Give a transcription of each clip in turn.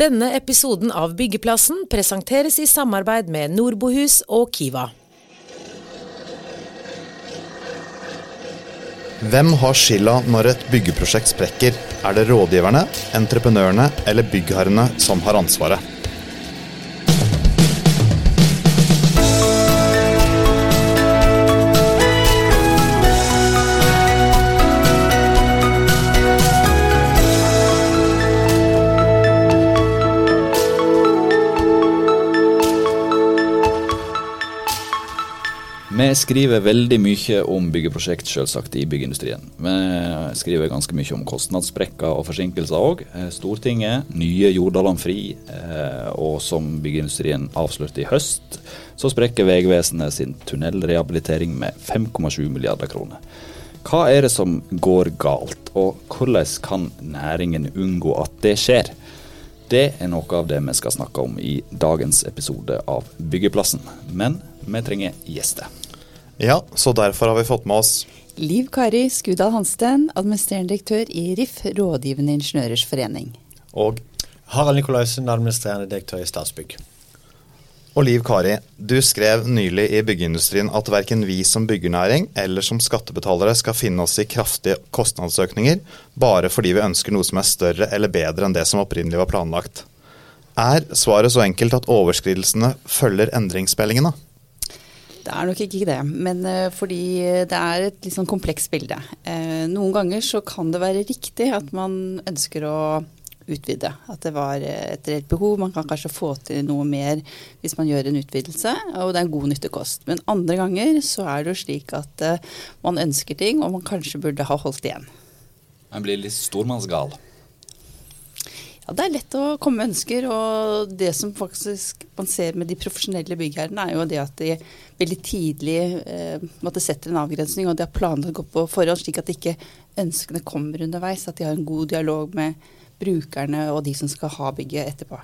Denne episoden av Byggeplassen presenteres i samarbeid med Nordbohus og Kiva. Hvem har skylda når et byggeprosjekt sprekker? Er det rådgiverne, entreprenørene eller byggherrene som har ansvaret? Vi skriver veldig mye om byggeprosjekt selvsagt i byggeindustrien. Vi skriver ganske mye om kostnadssprekker og forsinkelser òg. Stortinget, nye Jordaland Fri, eh, og som byggeindustrien avslørte i høst, så sprekker Vegvesenet sin tunnelrehabilitering med 5,7 milliarder kroner. Hva er det som går galt, og hvordan kan næringen unngå at det skjer? Det er noe av det vi skal snakke om i dagens episode av Byggeplassen. Men vi trenger gjester. Ja, så derfor har vi fått med oss Liv Kari Skudal Hansten, administrerende direktør i RIF, Rådgivende ingeniørers forening. Og Harald Nikolaisen, administrerende direktør i Statsbygg. Og Liv Kari, du skrev nylig i byggeindustrien at verken vi som byggernæring eller som skattebetalere skal finne oss i kraftige kostnadsøkninger bare fordi vi ønsker noe som er større eller bedre enn det som opprinnelig var planlagt. Er svaret så enkelt at overskridelsene følger endringsmeldingene? Det er nok ikke det, men uh, fordi det er et litt sånn komplekst bilde. Uh, noen ganger så kan det være riktig at man ønsker å utvide. At det var et reelt behov. Man kan kanskje få til noe mer hvis man gjør en utvidelse, og det er en god nyttekost. Men andre ganger så er det jo slik at man ønsker ting, og man kanskje burde ha holdt igjen. Man blir litt stormannsgal. Ja, Det er lett å komme med ønsker, og det som faktisk man ser med de profesjonelle byggherrene, er jo det at de veldig tidlig eh, måtte sette en avgrensning, og de har planlagt godt på forhånd, slik at ikke ønskene kommer underveis. At de har en god dialog med brukerne og de som skal ha bygget etterpå.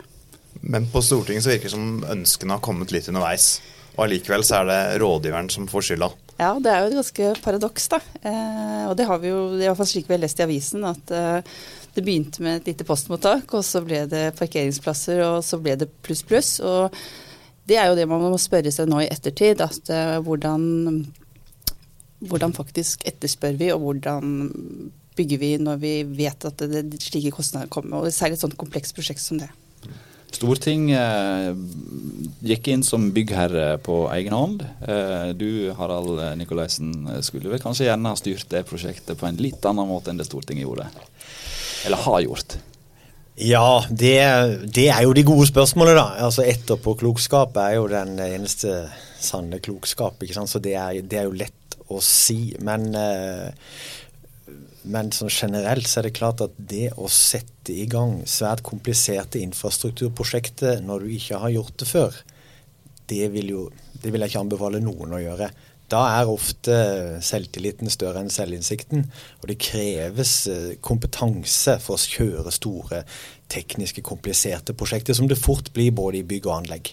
Men på Stortinget så virker det som ønskene har kommet litt underveis. Og allikevel så er det rådgiveren som får skylda. Ja, det er jo et ganske paradoks, da. Eh, og det har vi jo, det er iallfall slik vi har lest i avisen, at eh, det begynte med et lite postmottak, og så ble det parkeringsplasser, og så ble det pluss, pluss. Og det er jo det man må spørre seg nå i ettertid, at uh, hvordan, hvordan faktisk etterspør vi, og hvordan bygger vi når vi vet at det, det, slike kostnader kommer. Og særlig et sånt komplekst prosjekt som det. Stortinget gikk inn som byggherre på egen hånd. Du Harald Nikolaisen skulle vel kanskje gjerne ha styrt det prosjektet på en litt annen måte enn det Stortinget gjorde? Eller har gjort? Ja, det, det, er jo de gode spørsmålene, da. Altså Etterpåklokskap er jo den eneste sanne klokskap. ikke sant? Så det er, det er jo lett å si. Men, men sånn generelt så er det klart at det å sette i gang svært kompliserte infrastrukturprosjekter når du ikke har gjort det før, det vil, jo, det vil jeg ikke anbefale noen å gjøre. Da er ofte selvtilliten større enn selvinnsikten. Og det kreves kompetanse for å kjøre store, tekniske, kompliserte prosjekter, som det fort blir både i bygg og anlegg.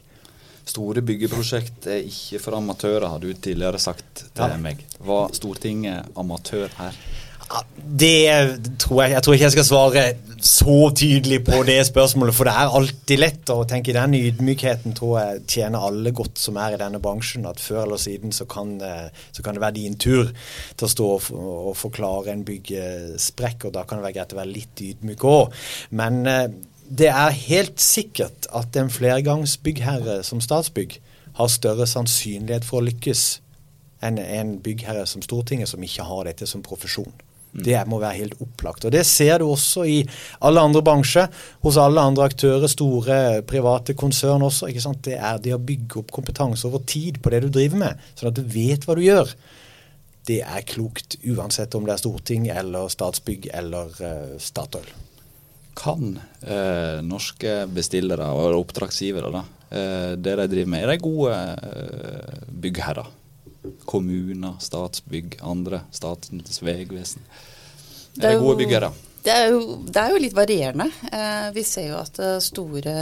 Store byggeprosjekt er ikke for amatører, har du tidligere sagt til ja. meg. Var Stortinget amatør her? Det tror jeg Jeg tror ikke jeg skal svare så tydelig på det spørsmålet, for det er alltid lett å tenke Den ydmykheten tror jeg tjener alle godt som er i denne bransjen. At før eller siden så kan, så kan det være din tur til å stå og, og forklare en byggesprekk, og da kan det være greit å være litt ydmyk òg. Men det er helt sikkert at en flergangsbyggherre som Statsbygg har større sannsynlighet for å lykkes enn en byggherre som Stortinget, som ikke har dette som profesjon. Det må være helt opplagt. Og Det ser du også i alle andre bransjer, hos alle andre aktører, store private konsern også. ikke sant? Det er det å bygge opp kompetanse over tid på det du driver med, sånn at du vet hva du gjør. Det er klokt, uansett om det er Storting eller Statsbygg eller uh, Statoil. Kan eh, norske bestillere og oppdragsgivere da, eh, det de driver med, er de gode eh, byggherrer? Kommuner, Statsbygg, andre, Statens vegvesen. Er det gode byggere? Det er, jo, det er jo litt varierende. Eh, vi ser jo at store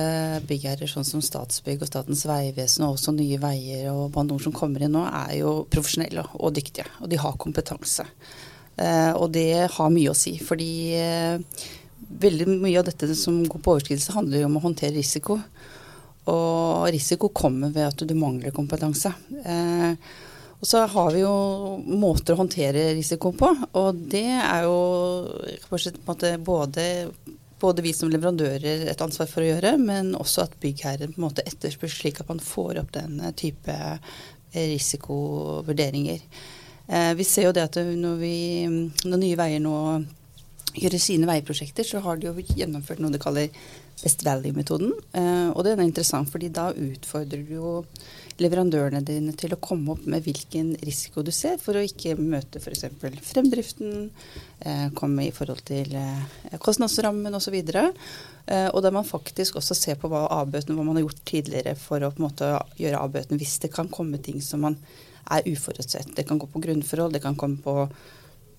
byggherrer sånn som Statsbygg og Statens vegvesen og også Nye Veier og Bane NOR som kommer inn nå, er jo profesjonelle og dyktige. Og de har kompetanse. Eh, og det har mye å si. Fordi eh, veldig mye av dette som går på overskridelse, handler jo om å håndtere risiko. Og risiko kommer ved at du mangler kompetanse. Eh, og så har vi jo måter å håndtere risiko på, og det er jo både, både, vi som leverandører et ansvar for å gjøre, men også at byggherren på en måte etterspør slik at man får opp den type risikovurderinger. Eh, vi ser jo det at når, vi, når Nye Veier nå gjør sine veiprosjekter, så har de jo gjennomført noe de kaller Best Value-metoden. Eh, og den er interessant, fordi da utfordrer du jo leverandørene dine til å komme opp med hvilken risiko du ser, for å ikke møte f.eks. fremdriften, eh, komme i forhold til eh, kostnadsrammen osv. Eh, og der man faktisk også ser på hva avbøtene, hva man har gjort tidligere for å på en måte gjøre avbøtene hvis det kan komme ting som man er uforutsett. Det kan gå på grunnforhold, det kan komme på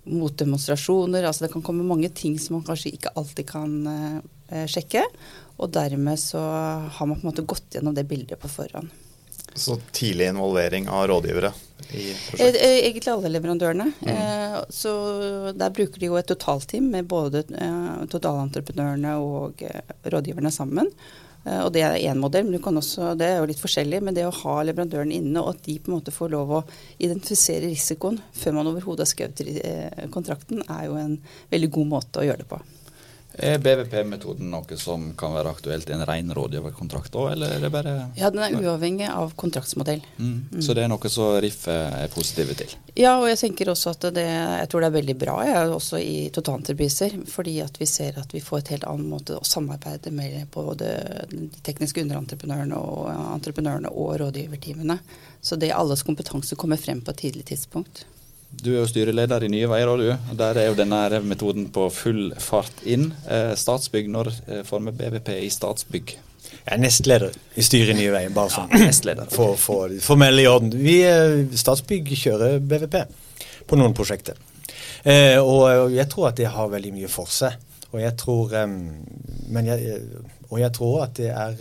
motdemonstrasjoner. altså Det kan komme mange ting som man kanskje ikke alltid kan eh, sjekke. Og dermed så har man på en måte gått gjennom det bildet på forhånd. Så tidlig involvering av rådgivere i prosjekt? Eh, eh, egentlig alle leverandørene. Mm. Eh, så der bruker de jo et totalteam med både totalentreprenørene og rådgiverne sammen. Og det er én modell, men også, det er jo litt forskjellig. Men det å ha leverandørene inne, og at de på en måte får lov å identifisere risikoen før man overhodet har skrevet kontrakten, er jo en veldig god måte å gjøre det på. Er BVP-metoden noe som kan være aktuelt i en ren rådgiverkontrakt òg, eller er det bare Ja, den er uavhengig av kontraktsmodell. Mm. Mm. Så det er noe som RIF er positive til? Ja, og jeg tenker også at det Jeg tror det er veldig bra, jeg, også i totalentrepriser. Fordi at vi ser at vi får et helt annen måte å samarbeide med både de tekniske underentreprenørene og entreprenørene og rådgiverteamene. Så det alles kompetanse kommer frem på et tidlig tidspunkt. Du er jo styreleder i Nye Veier, og du. Der er jo denne metoden på full fart inn. Eh, Statsbygg, når former får BVP i Statsbygg? Jeg er nestleder i styret i Nye Veier, bare sånn ja, nestleder. for, for formell i orden. Vi, eh, Statsbygg kjører BVP på noen prosjekter. Eh, og jeg tror at det har veldig mye for seg. Og jeg tror, Men jeg, og jeg tror at det er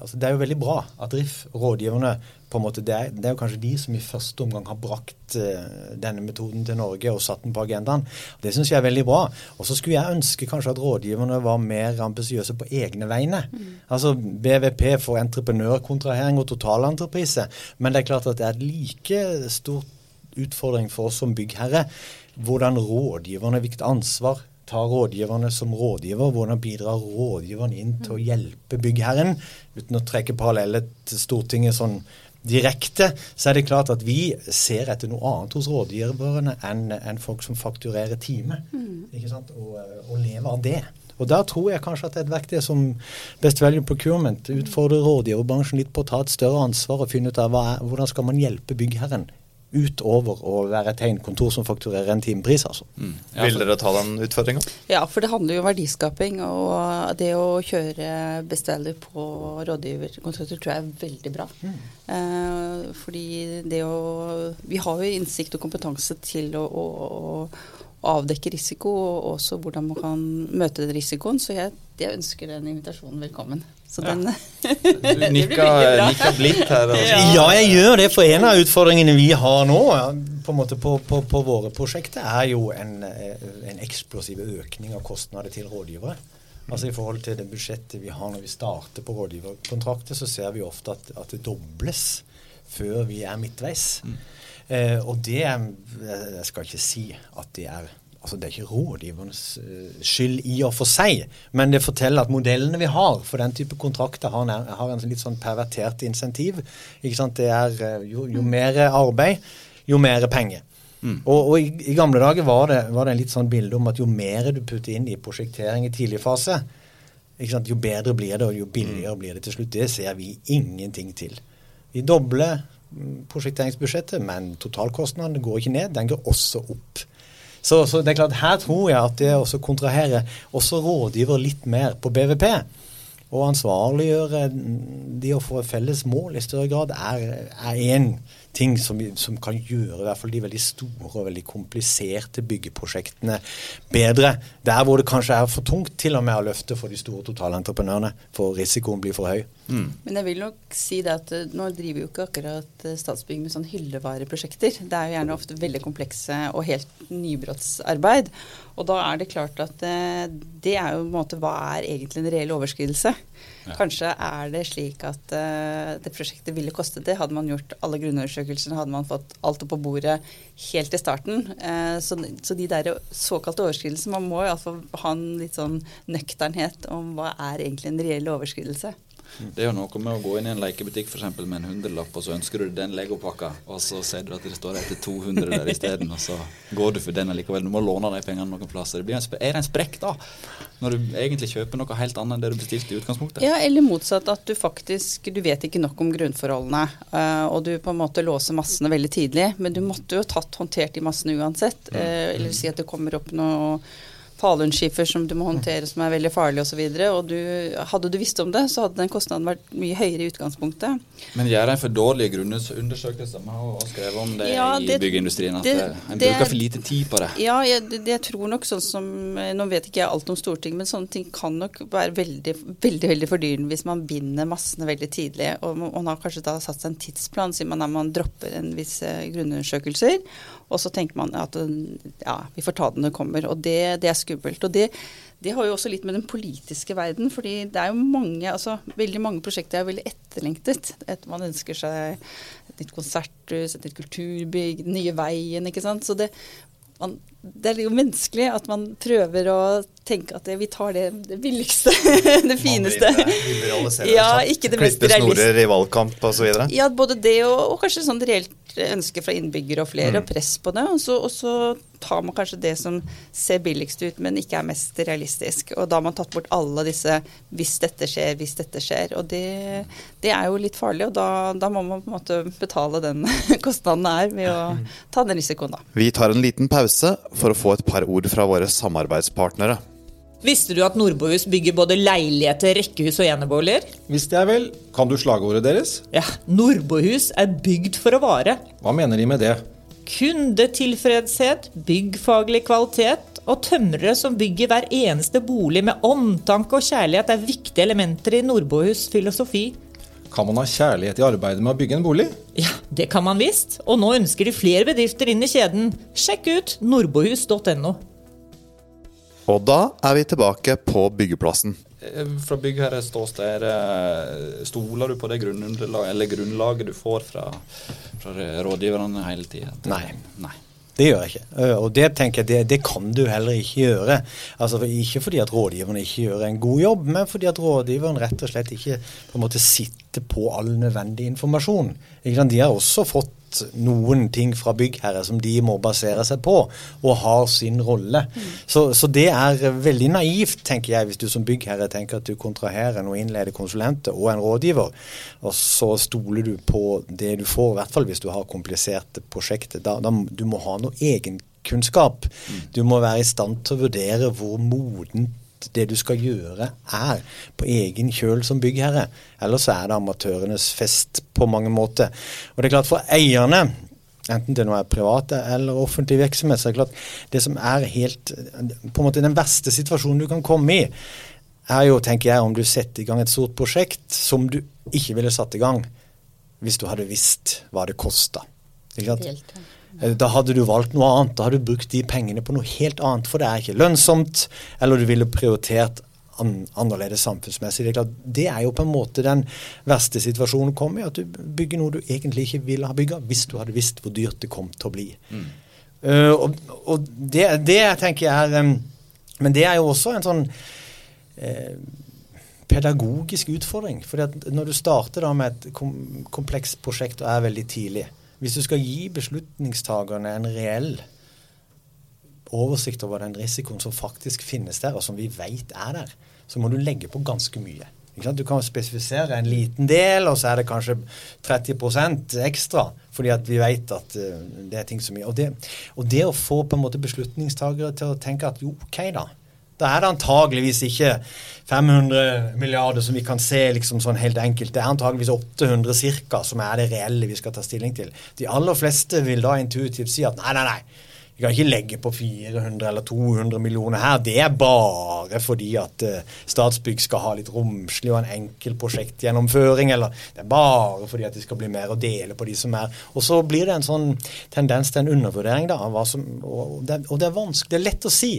altså Det er jo veldig bra at RIF, rådgiverne, på en måte, det er, det er, jo kanskje de som i første omgang har brakt uh, denne metoden til Norge og satt den på agendaen. Det syns jeg er veldig bra. Og så skulle jeg ønske kanskje at rådgiverne var mer ambisiøse på egne vegne. Mm. Altså BVP for entreprenørkontrahering og totalentreprise. Men det er klart at det er et like stort utfordring for oss som byggherre hvordan rådgiverne hvilket ansvar tar rådgiverne som rådgiver? Hvordan bidrar rådgiverne inn til å hjelpe byggherren? Uten å trekke paralleller til Stortinget sånn direkte, så er det klart at vi ser etter noe annet hos rådgiverne enn enn folk som fakturerer time. Mm. Og, og lever av det. Og Da tror jeg kanskje at det er et verktøy som Best Value Procurement utfordrer rådgiverbransjen litt på å ta et større ansvar og finne ut av er, hvordan skal man hjelpe byggherren utover å være et tegnkontor som fakturerer en timepris. Altså. Mm. Ja, Vil dere ta den utfordringa? Ja, for det handler jo om verdiskaping. Og det å kjøre bestiller på rådgiverkontrakter tror jeg er veldig bra. Mm. Eh, fordi det å Vi har jo innsikt og kompetanse til å, å, å avdekke risiko, og også hvordan man kan møte den risikoen. Så jeg, jeg ønsker den invitasjonen velkommen. Så den, du nikker blidt her. Ja. Ja, jeg gjør det. For en av utfordringene vi har nå på, på, på, på våre prosjekter, er jo en, en, eksplosiv økning av kostnader til rådgivere. Altså I forhold til det budsjettet vi har når vi starter på rådgiverkontrakter, så ser vi ofte at, at det dobles før vi er midtveis. Mm. Eh, og det Jeg skal ikke si at det er altså Det er ikke rådgivernes uh, skyld i og for seg, men det forteller at modellene vi har for den type kontrakter, har en, har en litt sånn pervertert insentiv. Ikke sant? Det er uh, jo, jo mer arbeid, jo mer penger. Mm. Og, og i, i, gamle dager var det, var det en litt sånn bilde om at jo mer du putter inn i prosjektering i tidlig fase, jo bedre blir det, og jo billigere mm. blir det til slutt. Det ser vi ingenting til. Vi dobler mm, prosjekteringsbudsjettet, men totalkostnadene går ikke ned, den går også opp. Så, så, det er klart, her tror jeg at det også kontraherer også rådgiver litt mer på BVP, og ansvarliggjøre de å få felles mål i større grad, er én ting som, som, kan gjøre i hvert fall de veldig store og veldig kompliserte byggeprosjektene bedre. Der hvor det kanskje er for tungt til og med å løfte for de store totalentreprenørene, for risikoen blir for høy. Mm. Men jeg vil nok si det at eh, nå driver jo ikke akkurat eh, Statsbygg med sånn hyllevareprosjekter. Det er jo gjerne ofte veldig komplekse og helt nybrottsarbeid. Og da er det klart at eh, det er jo på en måte hva er egentlig en reell overskridelse. Kanskje er det slik at uh, det prosjektet ville kostet det. Hadde man gjort alle grunnundersøkelsene, hadde man fått alt opp på bordet helt i starten. Uh, så, så, de der såkalte overskridelsene Man må iallfall ha en litt sånn nøkternhet om hva er egentlig en reell overskridelse. Det er jo noe med å gå inn i en lekebutikk for eksempel, med en hundrelapp, og så ønsker du den legopakka, og så ser du at det står etter 200 der isteden, og så går du for den likevel. Du må låne de pengene noen plasser. Det blir en, er det en sprekk da? Når du egentlig kjøper noe helt annet enn det du bestilte i utgangspunktet? Ja, eller motsatt. At du faktisk du vet ikke nok om grunnforholdene. Uh, og du på en måte låser massene veldig tidlig. Men du måtte jo tatt håndtert de massene uansett. Uh, eller si at det kommer opp noe falunskifer som du må håndtere som er veldig farlig osv. Hadde du visst om det, så hadde den kostnaden vært mye høyere i utgangspunktet. Men gjør en for dårlige grunnundersøkelser? Vi har skrevet om det, ja, det i byggeindustrien, at det, en bruker for lite tid på det. Ja, jeg, det, jeg tror nok sånn som Nå vet ikke jeg alt om Stortinget, men sånne ting kan nok være veldig, veldig veldig fordyrende hvis man binder massene veldig tidlig. Og man har kanskje da satt seg en tidsplan, siden man, man dropper en viss grunnundersøkelser. Og så tenker man at ja, vi får ta det når det kommer. Og det, det er skummelt. Og det, det, har jo også litt med den politiske verden, fordi det er jo mange, altså veldig mange prosjekter er veldig etterlengtet. Et, man ønsker seg et nytt konserthus, et nytt kulturbygg, den nye veien, ikke sant. Så det, man, det er jo menneskelig at man prøver å tenke at vi tar det, det billigste, det fineste. Ja, ikke det mest Klippe snorer i valgkamp osv.? Ja, både det og, og kanskje sånn reelt ønske fra innbyggere og flere, Mm. og press på det. Og så, og så tar man kanskje det som ser billigst ut, men ikke er mest realistisk. Og da har man tatt bort alle disse 'hvis dette skjer', 'hvis dette skjer'. Og det, det er jo litt farlig, og da, da må man på en måte betale den kostnaden det er ved å ta den risikoen, da. Vi tar en liten pause for å få et par ord fra våre samarbeidspartnere. Visste du at Nordbohus bygger både leiligheter, rekkehus og eneboliger? Visste jeg vel. Kan du slagordet deres? Ja, Nordbohus er bygd for å vare. Hva mener de med det? Kundetilfredshet, byggfaglig kvalitet og tømrere som bygger hver eneste bolig med omtanke og kjærlighet er viktige elementer i Nordbohus filosofi. Kan man ha kjærlighet i arbeidet med å bygge en bolig? Ja, det kan man visst, og nå ønsker de flere bedrifter inn i kjeden. Sjekk ut nordbohus.no. Og da er vi tilbake på byggeplassen. Eh, Fra byggherres ståsted, eh, stoler du på det grunnlaget, eller grunnlaget du får fra, fra rådgiverne hele tida? Nei. Nei. Det gjør jeg ikke. Uh, Og det tenker jeg, det, det kan du heller ikke gjøre. Altså Ikke fordi at rådgiverne ikke gjør en god jobb, men fordi at rådgiveren rett og slett ikke på en måte sitter på all nødvendig informasjon. De har også fått noen ting fra byggherre som de må basere seg på, og har sin rolle. Så, så det er veldig naivt, tenker jeg, hvis du som byggherre tenker at du kontraherer noen innleder konsulenter og en rådgiver, og så stoler du på det du får, i hvert fall hvis du har kompliserte prosjekter. Da, da, du må ha noe egenkunnskap. Du må være i stand til å vurdere hvor modent det du skal gjøre, er på egen kjøl som byggherre. Ellers er det amatørenes fest på mange måter. Og det er klart for eierne, enten det nå er private eller offentlig virksomhet, så er det klart det som er helt På en måte den verste situasjonen du kan komme i, er jo, tenker jeg, om du setter i gang et stort prosjekt som du ikke ville satt i gang hvis du hadde visst hva det kosta. Ikke sant? Helt, ja. Eh, Da hadde du valgt noe annet. Da hadde du brukt de pengene på noe helt annet, for det er ikke lønnsomt. Eller du ville prioritert an annerledes samfunnsmessig. Det er, klart, det er jo på en måte den verste situasjonen å komme i. At du bygger noe du egentlig ikke ville ha bygga, hvis du hadde visst hvor dyrt det kom til å bli. Eh, og og det, det tenker jeg er um, Men det er jo også en sånn uh, pedagogisk utfordring. fordi at når du starter da med et kom komplekst prosjekt og er veldig tidlig Hvis du skal gi beslutningstagerne en reell oversikt over den risikoen som faktisk finnes der, og som vi vet er der, så må du legge på ganske mye. Du kan spesifisere en liten del, og så er det kanskje 30% ekstra, fordi at vi vet at eh, det er ting som og det, og det å få på en måte beslutningstagere til å tenke at jo, ok da, da er det antageligvis ikke 500 milliarder som vi kan se liksom sånn helt enkelt. Det er antageligvis 800 cirka som er det reelle vi skal ta stilling til. De aller fleste vil da intuitivt si at nei, nei, nei. Vi kan ikke legge på 400 eller 200 millioner her. Det er bare fordi at uh, Statsbygg skal ha litt romslig og en enkel prosjektgjennomføring. Eller det er bare fordi at det skal bli mer å dele på de som er Og så blir det en sånn tendens til en undervurdering, da. Som, og, det, og det er vanskelig. Det er lett å si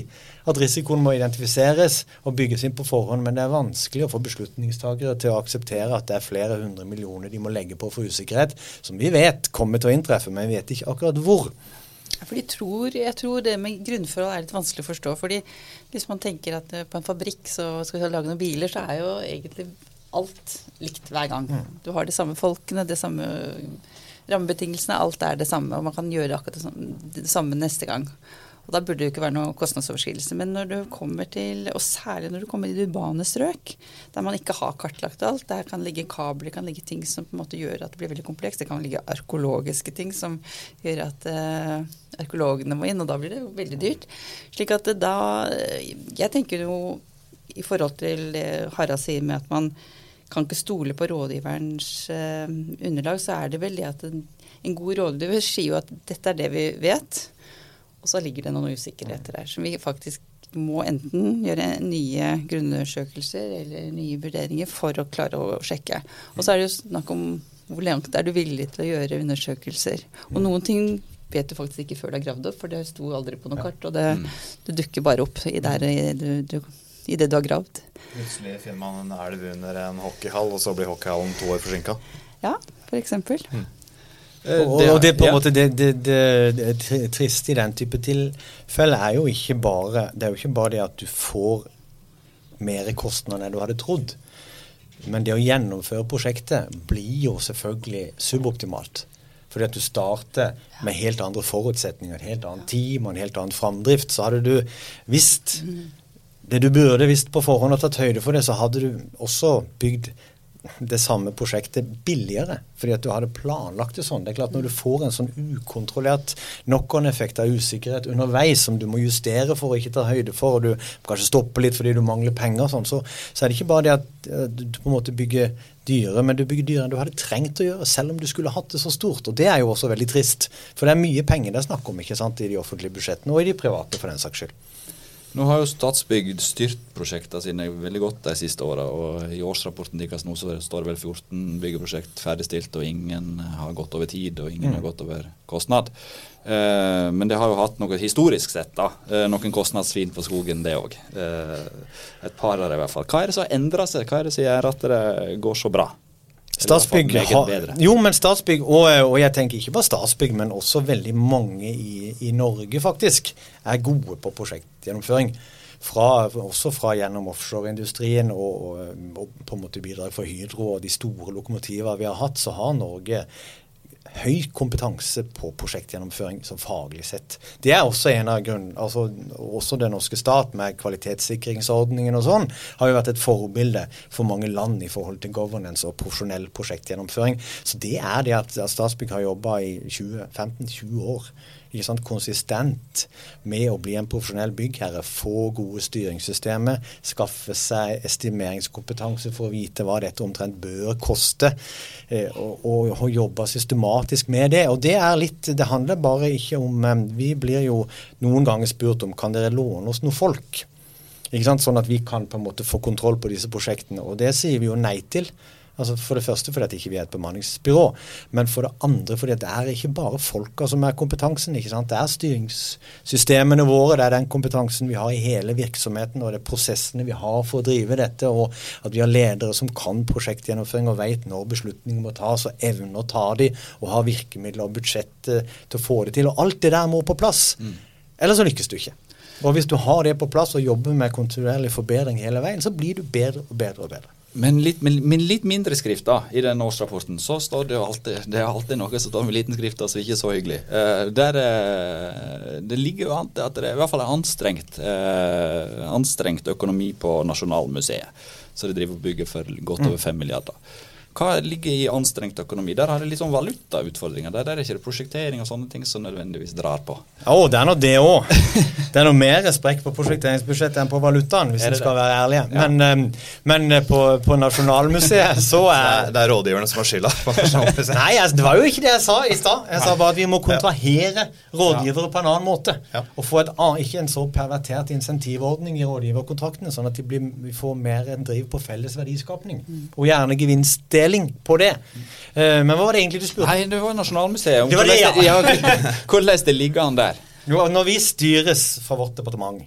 at risikoen må identifiseres og bygges inn på forhånd, men det er vanskelig å få beslutningstakere til å akseptere at det er flere hundre millioner de må legge på for usikkerhet, som vi vet kommer til å inntreffe, men vi vet ikke akkurat hvor. For de tror, jeg tror det med grunnforhold er litt vanskelig å forstå. fordi Hvis man tenker at eh, på en fabrikk så skal vi lage noen biler, så er jo egentlig alt likt hver gang. Mm. Du har de samme folkene, de samme rammebetingelsene. Alt er det samme, og man kan gjøre akkurat det samme neste gang. Og Da burde det jo ikke være noe kostnadsoverskridelse. Men når du kommer til, og særlig når du kommer i de urbane strøk, der man ikke har kartlagt alt, der kan ligge kabler, det kan ligge ting som på en måte gjør at det blir veldig komplekst. Det kan ligge arkeologiske ting som gjør at uh, arkeologene må inn, og da blir det veldig dyrt. Slik at da Jeg tenker jo i forhold til det Harald sier med at man kan ikke stole på rådgiverens uh, underlag, så er det vel det at en, en god rådgiver sier jo at dette er det vi vet. Og så ligger det noen usikkerheter der som vi faktisk må enten gjøre nye grunnundersøkelser eller nye vurderinger for å klare å sjekke. Og så er det jo snakk om hvor langt er du villig til å gjøre undersøkelser. Og noen ting vet du faktisk ikke før du har gravd opp, for det sto aldri på noe kart. Og det, mm. det dukker bare opp i, der, i, du, du, i det du har gravd. Plutselig finner man en elv under en hockeyhall, og så blir hockeyhallen to år forsinka. Ja, f.eks. Mm. Eh, og, og det, på en måte, det, det, det, triste i den type tilfeller er jo ikke bare det er jo ikke bare det at du får mer kostnader enn du hadde trodd. Men det å gjennomføre prosjektet blir jo selvfølgelig suboptimalt. Fordi at du starter med helt andre forutsetninger, et helt annet team og en helt annen framdrift. Så hadde du visst mm. det du burde visst på forhånd og tatt høyde for det, så hadde du også bygd det samme prosjektet billigere, fordi at du hadde planlagt det sånn. Det er klart Når du får en sånn ukontrollert knock-on-effekt av usikkerhet underveis som du må justere for å ikke ta høyde for, og du kanskje stopper litt fordi du mangler penger, sånn, så, så, er det ikke bare det at eh, du på en måte bygger dyre, men du bygger dyrere enn du hadde trengt å gjøre, selv om du skulle hatt det så stort. Og det er jo også veldig trist. For det er mye penger det er snakk om ikke sant, i de offentlige budsjettene, og i de private for den saks skyld. Nå har jo Statsbygg styrt prosjektene sine veldig godt de siste åra. I årsrapporten deres nå så står det vel 14 byggeprosjekt ferdigstilt, og ingen har gått over tid, og ingen mm. har gått over kostnad. Eh, men det har jo hatt noe historisk sett, da. Eh, noen kostnadsfin på skogen, det òg. Eh, et par av det i hvert fall. Hva er det som har endra seg? Hva er det som gjør at det går så bra? Statsbygg har, jo, men Statsbygg, og, og, jeg tenker ikke bare Statsbygg, men også veldig mange i, i Norge faktisk, er gode på prosjektgjennomføring. Fra, også fra gjennom offshoreindustrien og, og, og, på en måte bidrag for Hydro og de store lokomotivene vi har hatt, så har Norge høy kompetanse på prosjektgjennomføring som faglig sett. Det er også en av grunnen, altså Også den norske stat med kvalitetssikringsordningen og sånn har jo vært et forbilde for mange land i forhold til governance og profesjonell prosjektgjennomføring. Så det er det at Statsbygg har jobba i 15-20 år ikke sant, konsistent med å bli en profesjonell byggherre, få gode styringssystemer, skaffe seg estimeringskompetanse for å vite hva dette omtrent bør koste, eh, og, og, og jobbe systematisk med det. Og det er litt, det handler bare ikke om eh, Vi blir jo noen ganger spurt om kan dere låne oss noen folk. Ikke sant? Sånn at vi kan på en måte få kontroll på disse prosjektene. Og det sier vi jo nei til. Altså For det første fordi at ikke vi er et bemanningsbyrå, men for det andre fordi at det er ikke bare folka som er kompetansen. ikke sant? Det er styringssystemene våre, det er den kompetansen vi har i hele virksomheten, og det er prosessene vi har for å drive dette, og at vi har ledere som kan prosjektgjennomføring og vet når beslutninger må tas, og evner å ta de, og har virkemidler og budsjett til å få det til. Og alt det der må på plass. Mm. Ellers så lykkes du ikke. Og hvis du har det på plass og jobber med kontinuerlig forbedring hele veien, så blir du bedre og bedre og bedre. Men litt, men, men litt, mindre skrift da, i den årsrapporten, så står det jo alltid det er alltid noe som står med liten skrift, altså ikke er så hyggelig. Uh, der, uh, det ligger jo an til at det i hvert fall er anstrengt, uh, anstrengt økonomi på Nasjonalmuseet. Så de driver og bygger for godt over fem milliarder. Hva ligger i anstrengt økonomi? Der har det litt sånn valutautfordringer. Der, der er ikke det prosjektering og sånne ting som nødvendigvis drar på. Å, det er nå det òg. Det er noe mer sprekk på prosjekteringsbudsjettet enn på valutaen, hvis vi skal det? være ærlige. Men, eh, men eh, på, på Nasjonalmuseet så er det er rådgiverne som har skylda. Nei, altså, det var jo ikke det jeg sa i stad. Jeg sa bare at vi må kontrahere rådgivere på en annen måte. Og få et, ikke en så pervertert insentivordning i rådgiverkontraktene, sånn at blir, vi får mer en driv på felles verdiskapning. Og gjerne gevinstdeling på det. Eh, men hva var det egentlig du spurte? Nei, det var Nasjonalmuseet. Det var det, ja. Hvordan det ligger an der. Når vi styres fra vårt departement,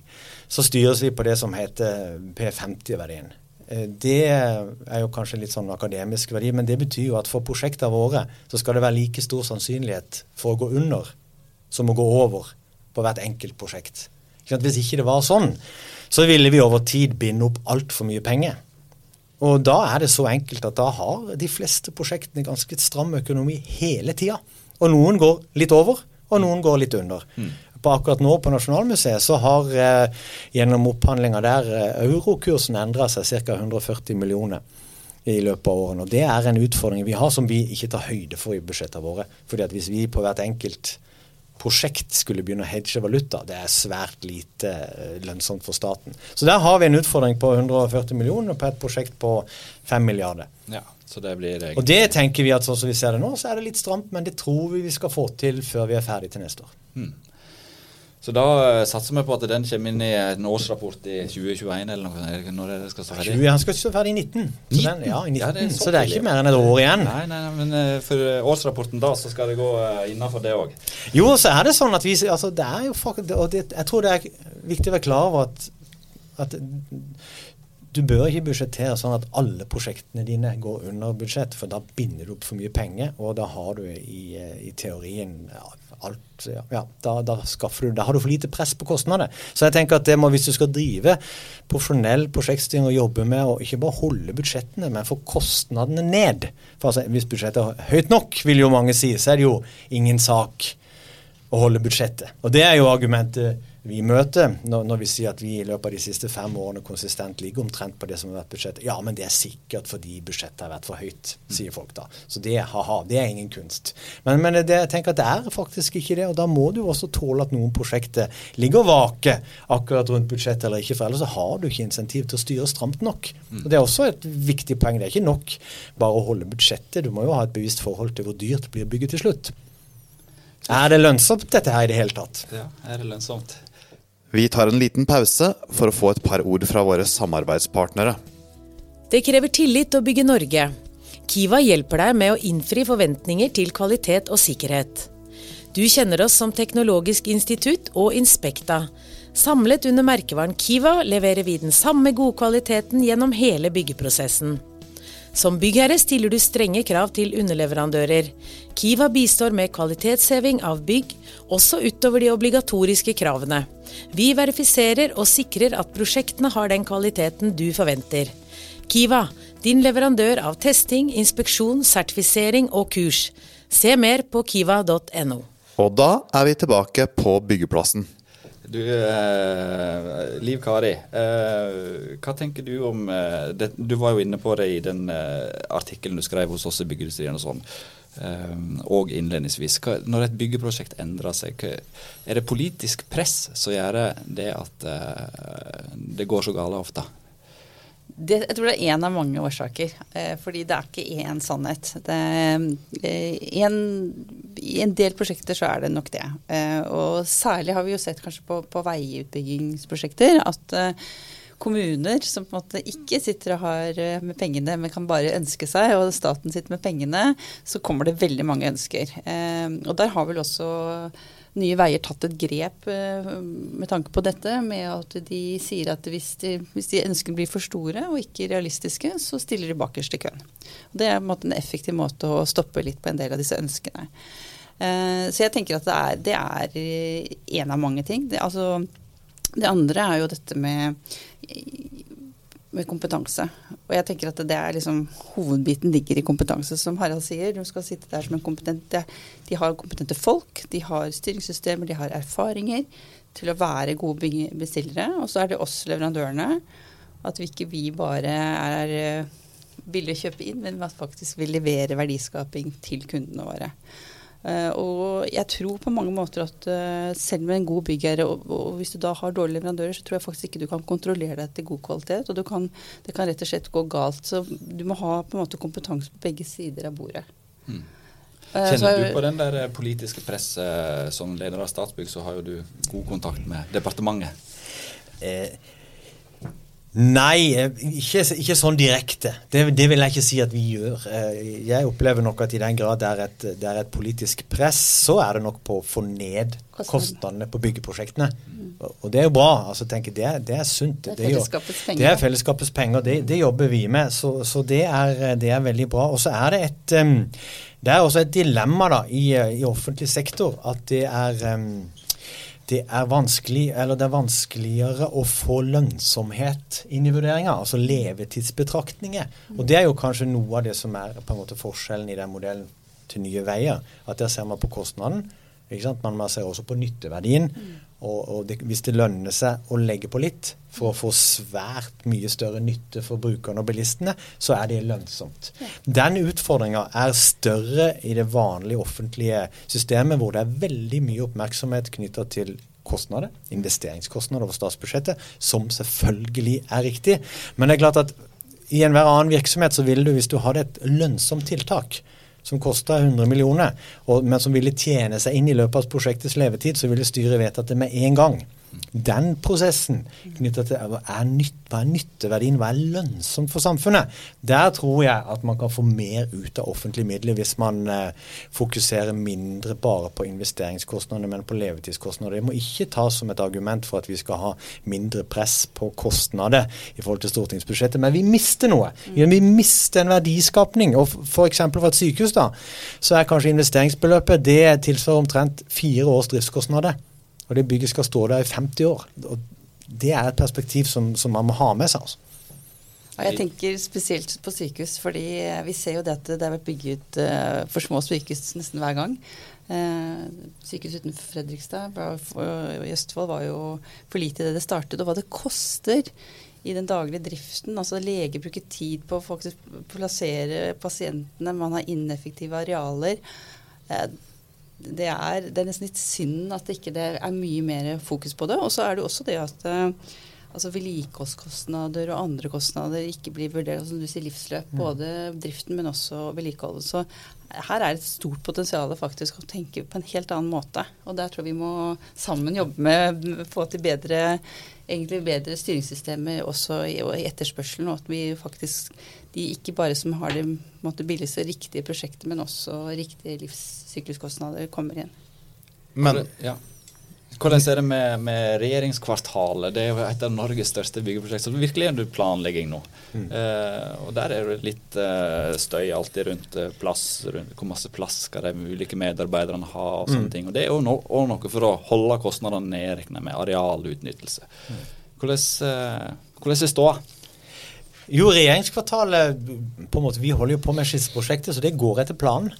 så styres vi på det som heter P50-verdien. Eh, Det er jo kanskje litt sånn akademisk verdi, men det betyr jo at for prosjektene våre så skal det være like stor sannsynlighet for å gå under som å gå over på hvert enkelt prosjekt. Hvis ikke det var sånn, så ville vi over tid binde opp altfor mye penger. Og da er det så enkelt at da har de fleste prosjektene ganske stram økonomi hele tida. Og noen går litt over, og noen går litt under. På akkurat nå på Nasjonalmuseet så har eh, gjennom opphandlinga der eh, eurokursen endra seg ca. 140 millioner i løpet av årene. Og det er en utfordring vi har som vi ikke tar høyde for i budsjettene våre. Fordi at hvis vi på hvert enkelt prosjekt skulle begynne å hedge valuta, det er svært lite eh, lønnsomt for staten. Så der har vi en utfordring på 140 millioner på et prosjekt på 5 milliarder. Ja, så det blir Og det tenker vi at sånn som vi ser det nå, så er det litt stramt, men det tror vi vi skal få til før vi er ferdig til neste år. Så da eh, satser vi på at den kommer inn i en årsrapport i 2021 eller noe. Når det skal stå ferdig? 20, han skal stå ferdig i 19. Så, den, ja, i 19. Ja, så så det er ikke mer enn et år igjen. Nei, nei, nei, men eh, for eh, årsrapporten da, så skal det gå innafor det òg. Jo, så er det sånn at vi altså det er jo faktisk, og det, Jeg tror det er viktig å være klar over at, at du bør ikke budsjettere sånn at alle prosjektene dine går under budsjett, for da binder du opp for mye penger, og da har du i, eh, i teorien ja, alt ja, da, da du Da har du for lite press på kostnader. Så jeg tenker at det må, hvis du skal drive profesjonell prosjektstyring og jobbe med å ikke bare holde budsjettene, men få kostnadene ned For altså, Hvis budsjettet er høyt nok, vil jo mange si, så er det jo ingen sak å holde budsjettet. Og det er jo argumentet vi møter når, når vi sier at vi i løpet av de siste fem årene konsistent ligger omtrent på det som har vært budsjettet. Ja, men det er sikkert fordi budsjettet har vært for høyt, sier folk da. Så det, ha-ha, det er ingen kunst. Men, men det, jeg tenker at det er faktisk ikke det, og da må du også tåle at noen prosjekter ligger og vaker akkurat rundt budsjettet eller ikke, for ellers så har du ikke insentiv til å styre stramt nok. Og Det er også et viktig poeng. Det er ikke nok bare å holde budsjettet, du må jo ha et bevisst forhold til hvor dyrt blir bygget til slutt. Er det lønnsomt dette her i det hele tatt? Ja, er det lønnsomt? Vi tar en liten pause for å få et par ord fra våre samarbeidspartnere. Det krever tillit å bygge Norge. Kiva hjelper deg med å innfri forventninger til kvalitet og sikkerhet. Du kjenner oss som Teknologisk institutt og Inspekta. Samlet under merkevaren Kiva leverer vi den samme godkvaliteten gjennom hele byggeprosessen. Som byggherre stiller du strenge krav til underleverandører. Kiva bistår med kvalitetsheving av bygg, også utover de obligatoriske kravene. Vi verifiserer og sikrer at prosjektene har den kvaliteten du forventer. Kiva, din leverandør av testing, inspeksjon, sertifisering og kurs. Se mer på kiva.no. Og da er vi tilbake på byggeplassen. Du, eh, Liv Kari, eh, hva tenker du om eh, det, Du var jo inne på det i den eh, artikkelen du skrev hos oss i Byggeindustrien og sånn. eh, og innledningsvis. Hva, når et byggeprosjekt endrer seg, hva, er det politisk press som gjør det at eh, det går så galt ofte? Det, jeg tror det er én av mange årsaker. Eh, fordi det er ikke én sannhet. Det, eh, en, I en del prosjekter så er det nok det. Eh, og særlig har vi jo sett kanskje på, på veiutbyggingsprosjekter at eh, kommuner som på en måte ikke sitter og har eh, med pengene, men kan bare ønske seg, og staten sitter med pengene, så kommer det veldig mange ønsker. Eh, og der har vel også Nye Veier tatt et grep eh, med tanke på dette, med at de sier at hvis de, hvis de ønskene blir for store og ikke realistiske, så stiller de bakerst i køen. Det er en en effektiv måte å stoppe litt på en del av disse ønskene. Eh, så jeg tenker at det er, det er eh, en av mange ting. Det, altså, det andre er jo dette med, med kompetanse. Og jeg tenker at det er liksom hovedbiten ligger i kompetanse, som Harald sier. De skal sitte der som en kompetent De, har kompetente folk, de har styringssystemer, de har erfaringer til å være gode bestillere. Og så er det oss leverandørene. At vi ikke vi bare er billige å kjøpe inn, men at faktisk vil levere verdiskaping til kundene våre. Uh, og jeg tror på mange måter at uh, selv med en god byggherre, og, hvis du da har dårlige leverandører, så tror jeg faktisk ikke du kan kontrollere deg til god kvalitet. Og kan, det kan rett og slett gå galt. Så du må ha på en måte kompetanse på begge sider av bordet. Mm. Kjenner du på den der politiske presset som leder av Statsbygg, så har jo du god kontakt med departementet? Eh, Nei, eh, ikke, ikke sånn direkte. Det, det, vil jeg ikke si at vi gjør. Eh, jeg opplever nok at i den grad det er et, det er et politisk press, så er det nok på å få ned kostnadene på byggeprosjektene. Mm. Og det er jo bra. altså tenker Det, det er sunt. Det er fellesskapets penger. Det er fellesskapets penger. Det, det jobber vi med. Så, så det, er, det, er, veldig bra. Og så er det et Det er også et dilemma da i, i offentlig sektor at det er det er vanskelig, eller det er vanskeligere å få lønnsomhet inn i vurderinga, altså levetidsbetraktninger. Og det er jo kanskje noe av det som er på en måte forskjellen i den modellen til Nye Veier. At der ser man på kostnaden, men man ser også på nytteverdien. Og, og det, hvis det lønner seg å legge på litt for å få svært mye større nytte for brukerne og bilistene, så er det lønnsomt. Den utfordringa er større i det vanlige offentlige systemet, hvor det er veldig mye oppmerksomhet knytta til kostnader, investeringskostnader over statsbudsjettet, som selvfølgelig er riktig. Men det er klart at i enhver annen virksomhet så vil du, hvis du hadde et lønnsomt tiltak, som kosta 100 millioner, og, men som ville tjene seg inn i løpet av prosjektets levetid, så ville styret vedtatt det med en gang. Den prosessen knytta til hva er, nytt, hva er nytteverdien, hva er lønnsomt for samfunnet, der tror jeg at man kan få mer ut av offentlige midler hvis man eh, fokuserer mindre bare på investeringskostnadene, men på levetidskostnader. Det må ikke tas som et argument for at vi skal ha mindre press på kostnader i forhold til stortingsbudsjettet, men vi mister noe. Vi mister en verdiskapning. og F.eks. for et sykehus da, så er kanskje investeringsbeløpet det tilsvarer omtrent fire års driftskostnader. Og det bygget skal stå der i 50 år. Og det er et perspektiv som, som man må ha med seg. altså. Jeg tenker spesielt på sykehus, fordi vi ser jo det at det har vært bygget uh, for små sykehus nesten hver gang. Uh, sykehus utenfor Fredrikstad i Østfold var jo for lite i det det startet. Og hva det koster i den daglige driften. altså Leger bruker tid på å plassere pasientene, man har ineffektive arealer. Det er, det er, nesten litt synd at det ikke er mye mer fokus på det. Og så er det også det at uh, altså vedlikeholdskostnader og andre kostnader ikke blir vurdert. Altså, som du sier, livsløp. Mm. Både driften, men også vedlikeholdet. Så her er et stort potensial faktisk å tenke på en helt annen måte. Og der tror vi må sammen jobbe med å få til bedre, egentlig bedre styringssystemer også i, i etterspørselen, og at vi faktisk de ikke bare som har det måtte, billigste riktige prosjektet, men også riktige livssykluskostnader kommer igjen. Men, ja. Hvordan er det med, med, regjeringskvartalet? Det er jo et av Norges største byggeprosjekt. Så virkelig er det planlegging nå. Mm. Uh, og der er det litt uh, støy alltid rundt uh, plass. Rundt, hvor masse plass skal de ulike medarbeiderne ha og sånne mm. ting. Og det er jo no, noe for å holde kostnadene nede, med arealutnyttelse. Mm. Hvordan, hvordan er ståa? Jo, regjeringskvartalet på en måte, Vi holder jo på med skisseprosjektet, så det går etter planen.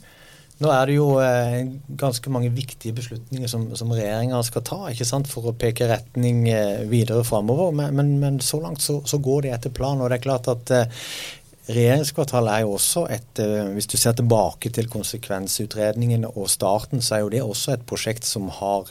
Nå er det jo eh, ganske mange viktige beslutninger som, som regjeringa skal ta ikke sant, for å peke retning eh, videre framover, men, men, men, så langt så, så, går det etter planen. Og det er klart at eh, regjeringskvartalet er jo også et Hvis du ser tilbake til konsekvensutredningen og starten, så er jo det også et prosjekt som har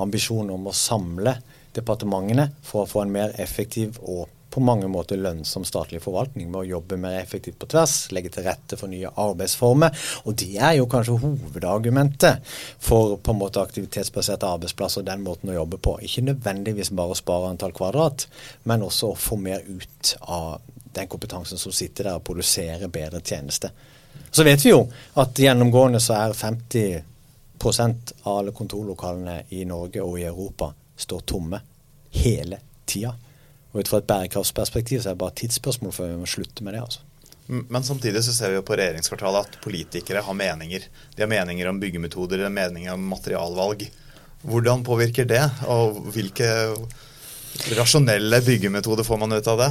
ambisjon om å samle departementene for å få en mer effektiv og på mange måter lønnsom statlig forvaltning med å jobbe mer effektivt på tvers, legge til rette for nye arbeidsformer. Og det er jo kanskje hovedargumentet for på en måte aktivitetsbaserte arbeidsplasser og den måten å jobbe på. Ikke nødvendigvis bare å spare antall kvadrat, men også å få mer ut av den kompetansen som sitter der og produserer bedre tjenester. Så vet vi jo at gjennomgående så er 50 av alle kontorlokalene i Norge og i Europa står tomme hele tida. Og ut fra et bærekraftsperspektiv så er det bare et tidsspørsmål før vi må slutte med det. altså. Men samtidig så ser vi jo på regjeringskvartalet at politikere har meninger. De har meninger om byggemetoder, de har meninger om materialvalg. Hvordan påvirker det, og hvilke rasjonelle byggemetoder får man ut av det?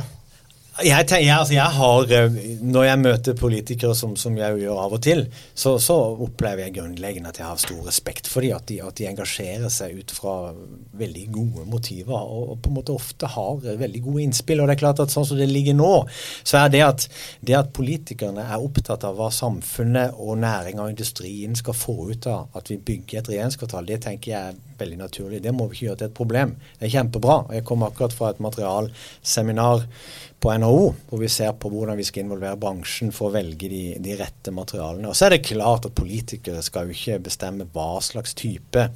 Jeg, tenker, jeg, altså jeg har, eh, Når jeg møter politikere, som, som jeg gjør av og til, så, så, opplever jeg grunnleggende at jeg har stor respekt for dem. At, de, at de engasjerer seg ut fra veldig gode motiver og, og, på en måte ofte har veldig gode innspill. og det er klart at Sånn som det ligger nå, så er det at, det at politikerne er opptatt av hva samfunnet og næringa og industrien skal få ut av at vi bygger et regjeringskvartal, det tenker jeg er veldig naturlig. Det må vi ikke gjøre til et problem. Det er kjempebra. Jeg kom akkurat fra et materialseminar på NHO, hvor vi ser på hvordan vi skal involvere bransjen for å velge de, de, rette materialene. Og så er det klart at politikere skal jo ikke bestemme hva slags type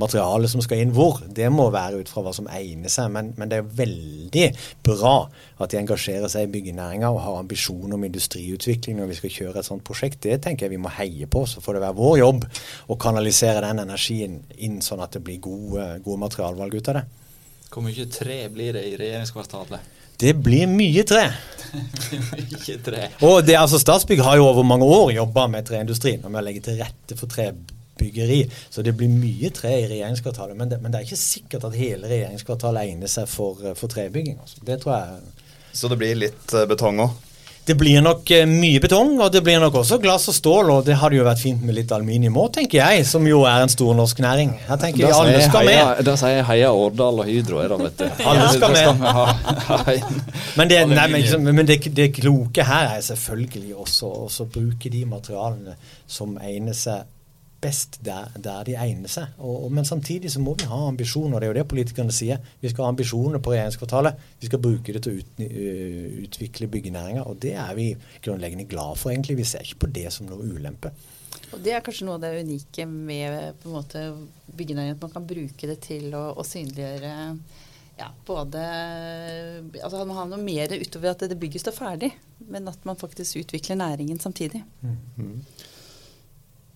materiale som skal inn hvor. Det må være ut fra hva som egner seg. Men, men det er veldig bra at de engasjerer seg i byggenæringa og har ambisjoner om industriutvikling når vi skal kjøre et sånt prosjekt. Det tenker jeg vi må heie på. Så får det være vår jobb å kanalisere den energien inn sånn at det blir gode, gode materialvalg ut av det. Hvor mye tre blir det i regjeringskvartalet? Det blir mye tre. mye tre. Og det, altså Statsbygg har jo over mange år jobba med treindustrien og med å legge til rette for trebyggeri. Så det blir mye tre i regjeringskvartalet. Men det, men det er ikke sikkert at hele regjeringskvartalet egner seg for, for trebygging. Altså. Det tror jeg. Så det blir litt eh, betong òg? Det blir nok eh, mye betong, og det blir nok også glass og stål. Og det hadde jo vært fint med litt aluminium òg, tenker jeg, som jo er en stor norsk næring. Her tenker jeg alle skal med. Da sier jeg Heia Årdal og Hydro er det, vet du. Alle skal med. men det, nei, men, liksom, men det, det, kloke her er selvfølgelig også å bruke de materialene som egner seg best der, der de egner seg. Og, og, men samtidig så må vi ha ambisjoner. Det er jo det politikerne sier. Vi skal ha ambisjoner på regjeringskvartalet. Vi skal bruke det til å ut, uh, utvikle byggenæringa. Og det er vi grunnleggende glad for, egentlig. Vi ser ikke på det som noe ulempe. Og Det er kanskje noe av det unike med på en måte byggenæringen. At man kan bruke det til å, å synliggjøre ja, både altså Man har noe mer utover at det bygget står ferdig, men at man faktisk utvikler næringen samtidig. Mm. mm.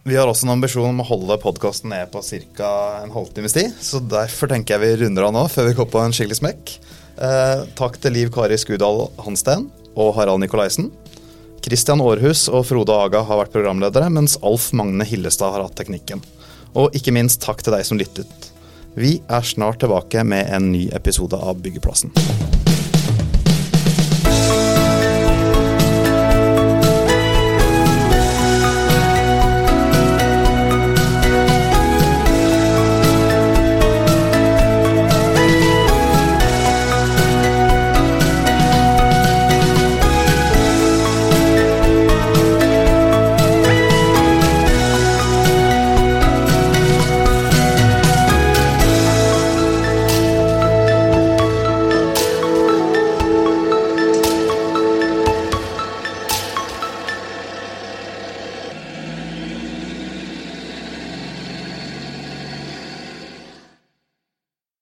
Vi har også en ambisjon om å holde podkasten ned på ca. en halvtimes tid. Så derfor tenker jeg vi runder av nå, før vi går på en skikkelig smekk. Eh, takk til Liv Kari Skudal Hansten og Harald Nikolaisen. Christian Aarhus og Frode Aga har vært programledere, mens Alf Magne Hillestad har hatt teknikken. Og ikke minst takk til deg som lyttet. Vi er snart tilbake med en ny episode av Byggeplassen.